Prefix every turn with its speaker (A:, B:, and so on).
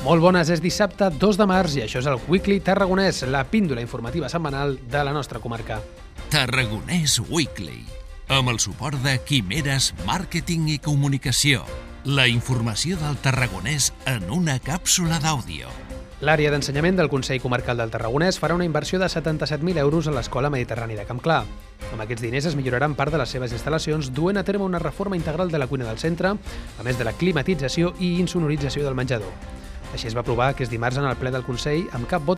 A: Molt bones, és dissabte 2 de març i això és el Weekly Tarragonès, la píndola informativa setmanal de la nostra comarca.
B: Tarragonès Weekly, amb el suport de Quimeres Màrqueting i Comunicació. La informació del Tarragonès en una càpsula d'àudio.
A: L'àrea d'ensenyament del Consell Comarcal del Tarragonès farà una inversió de 77.000 euros a l'Escola Mediterrani de Campclar. Amb aquests diners es milloraran part de les seves instal·lacions, duent a terme una reforma integral de la cuina del centre, a més de la climatització i insonorització del menjador. Així es va aprovar aquest dimarts en el ple del Consell amb cap vot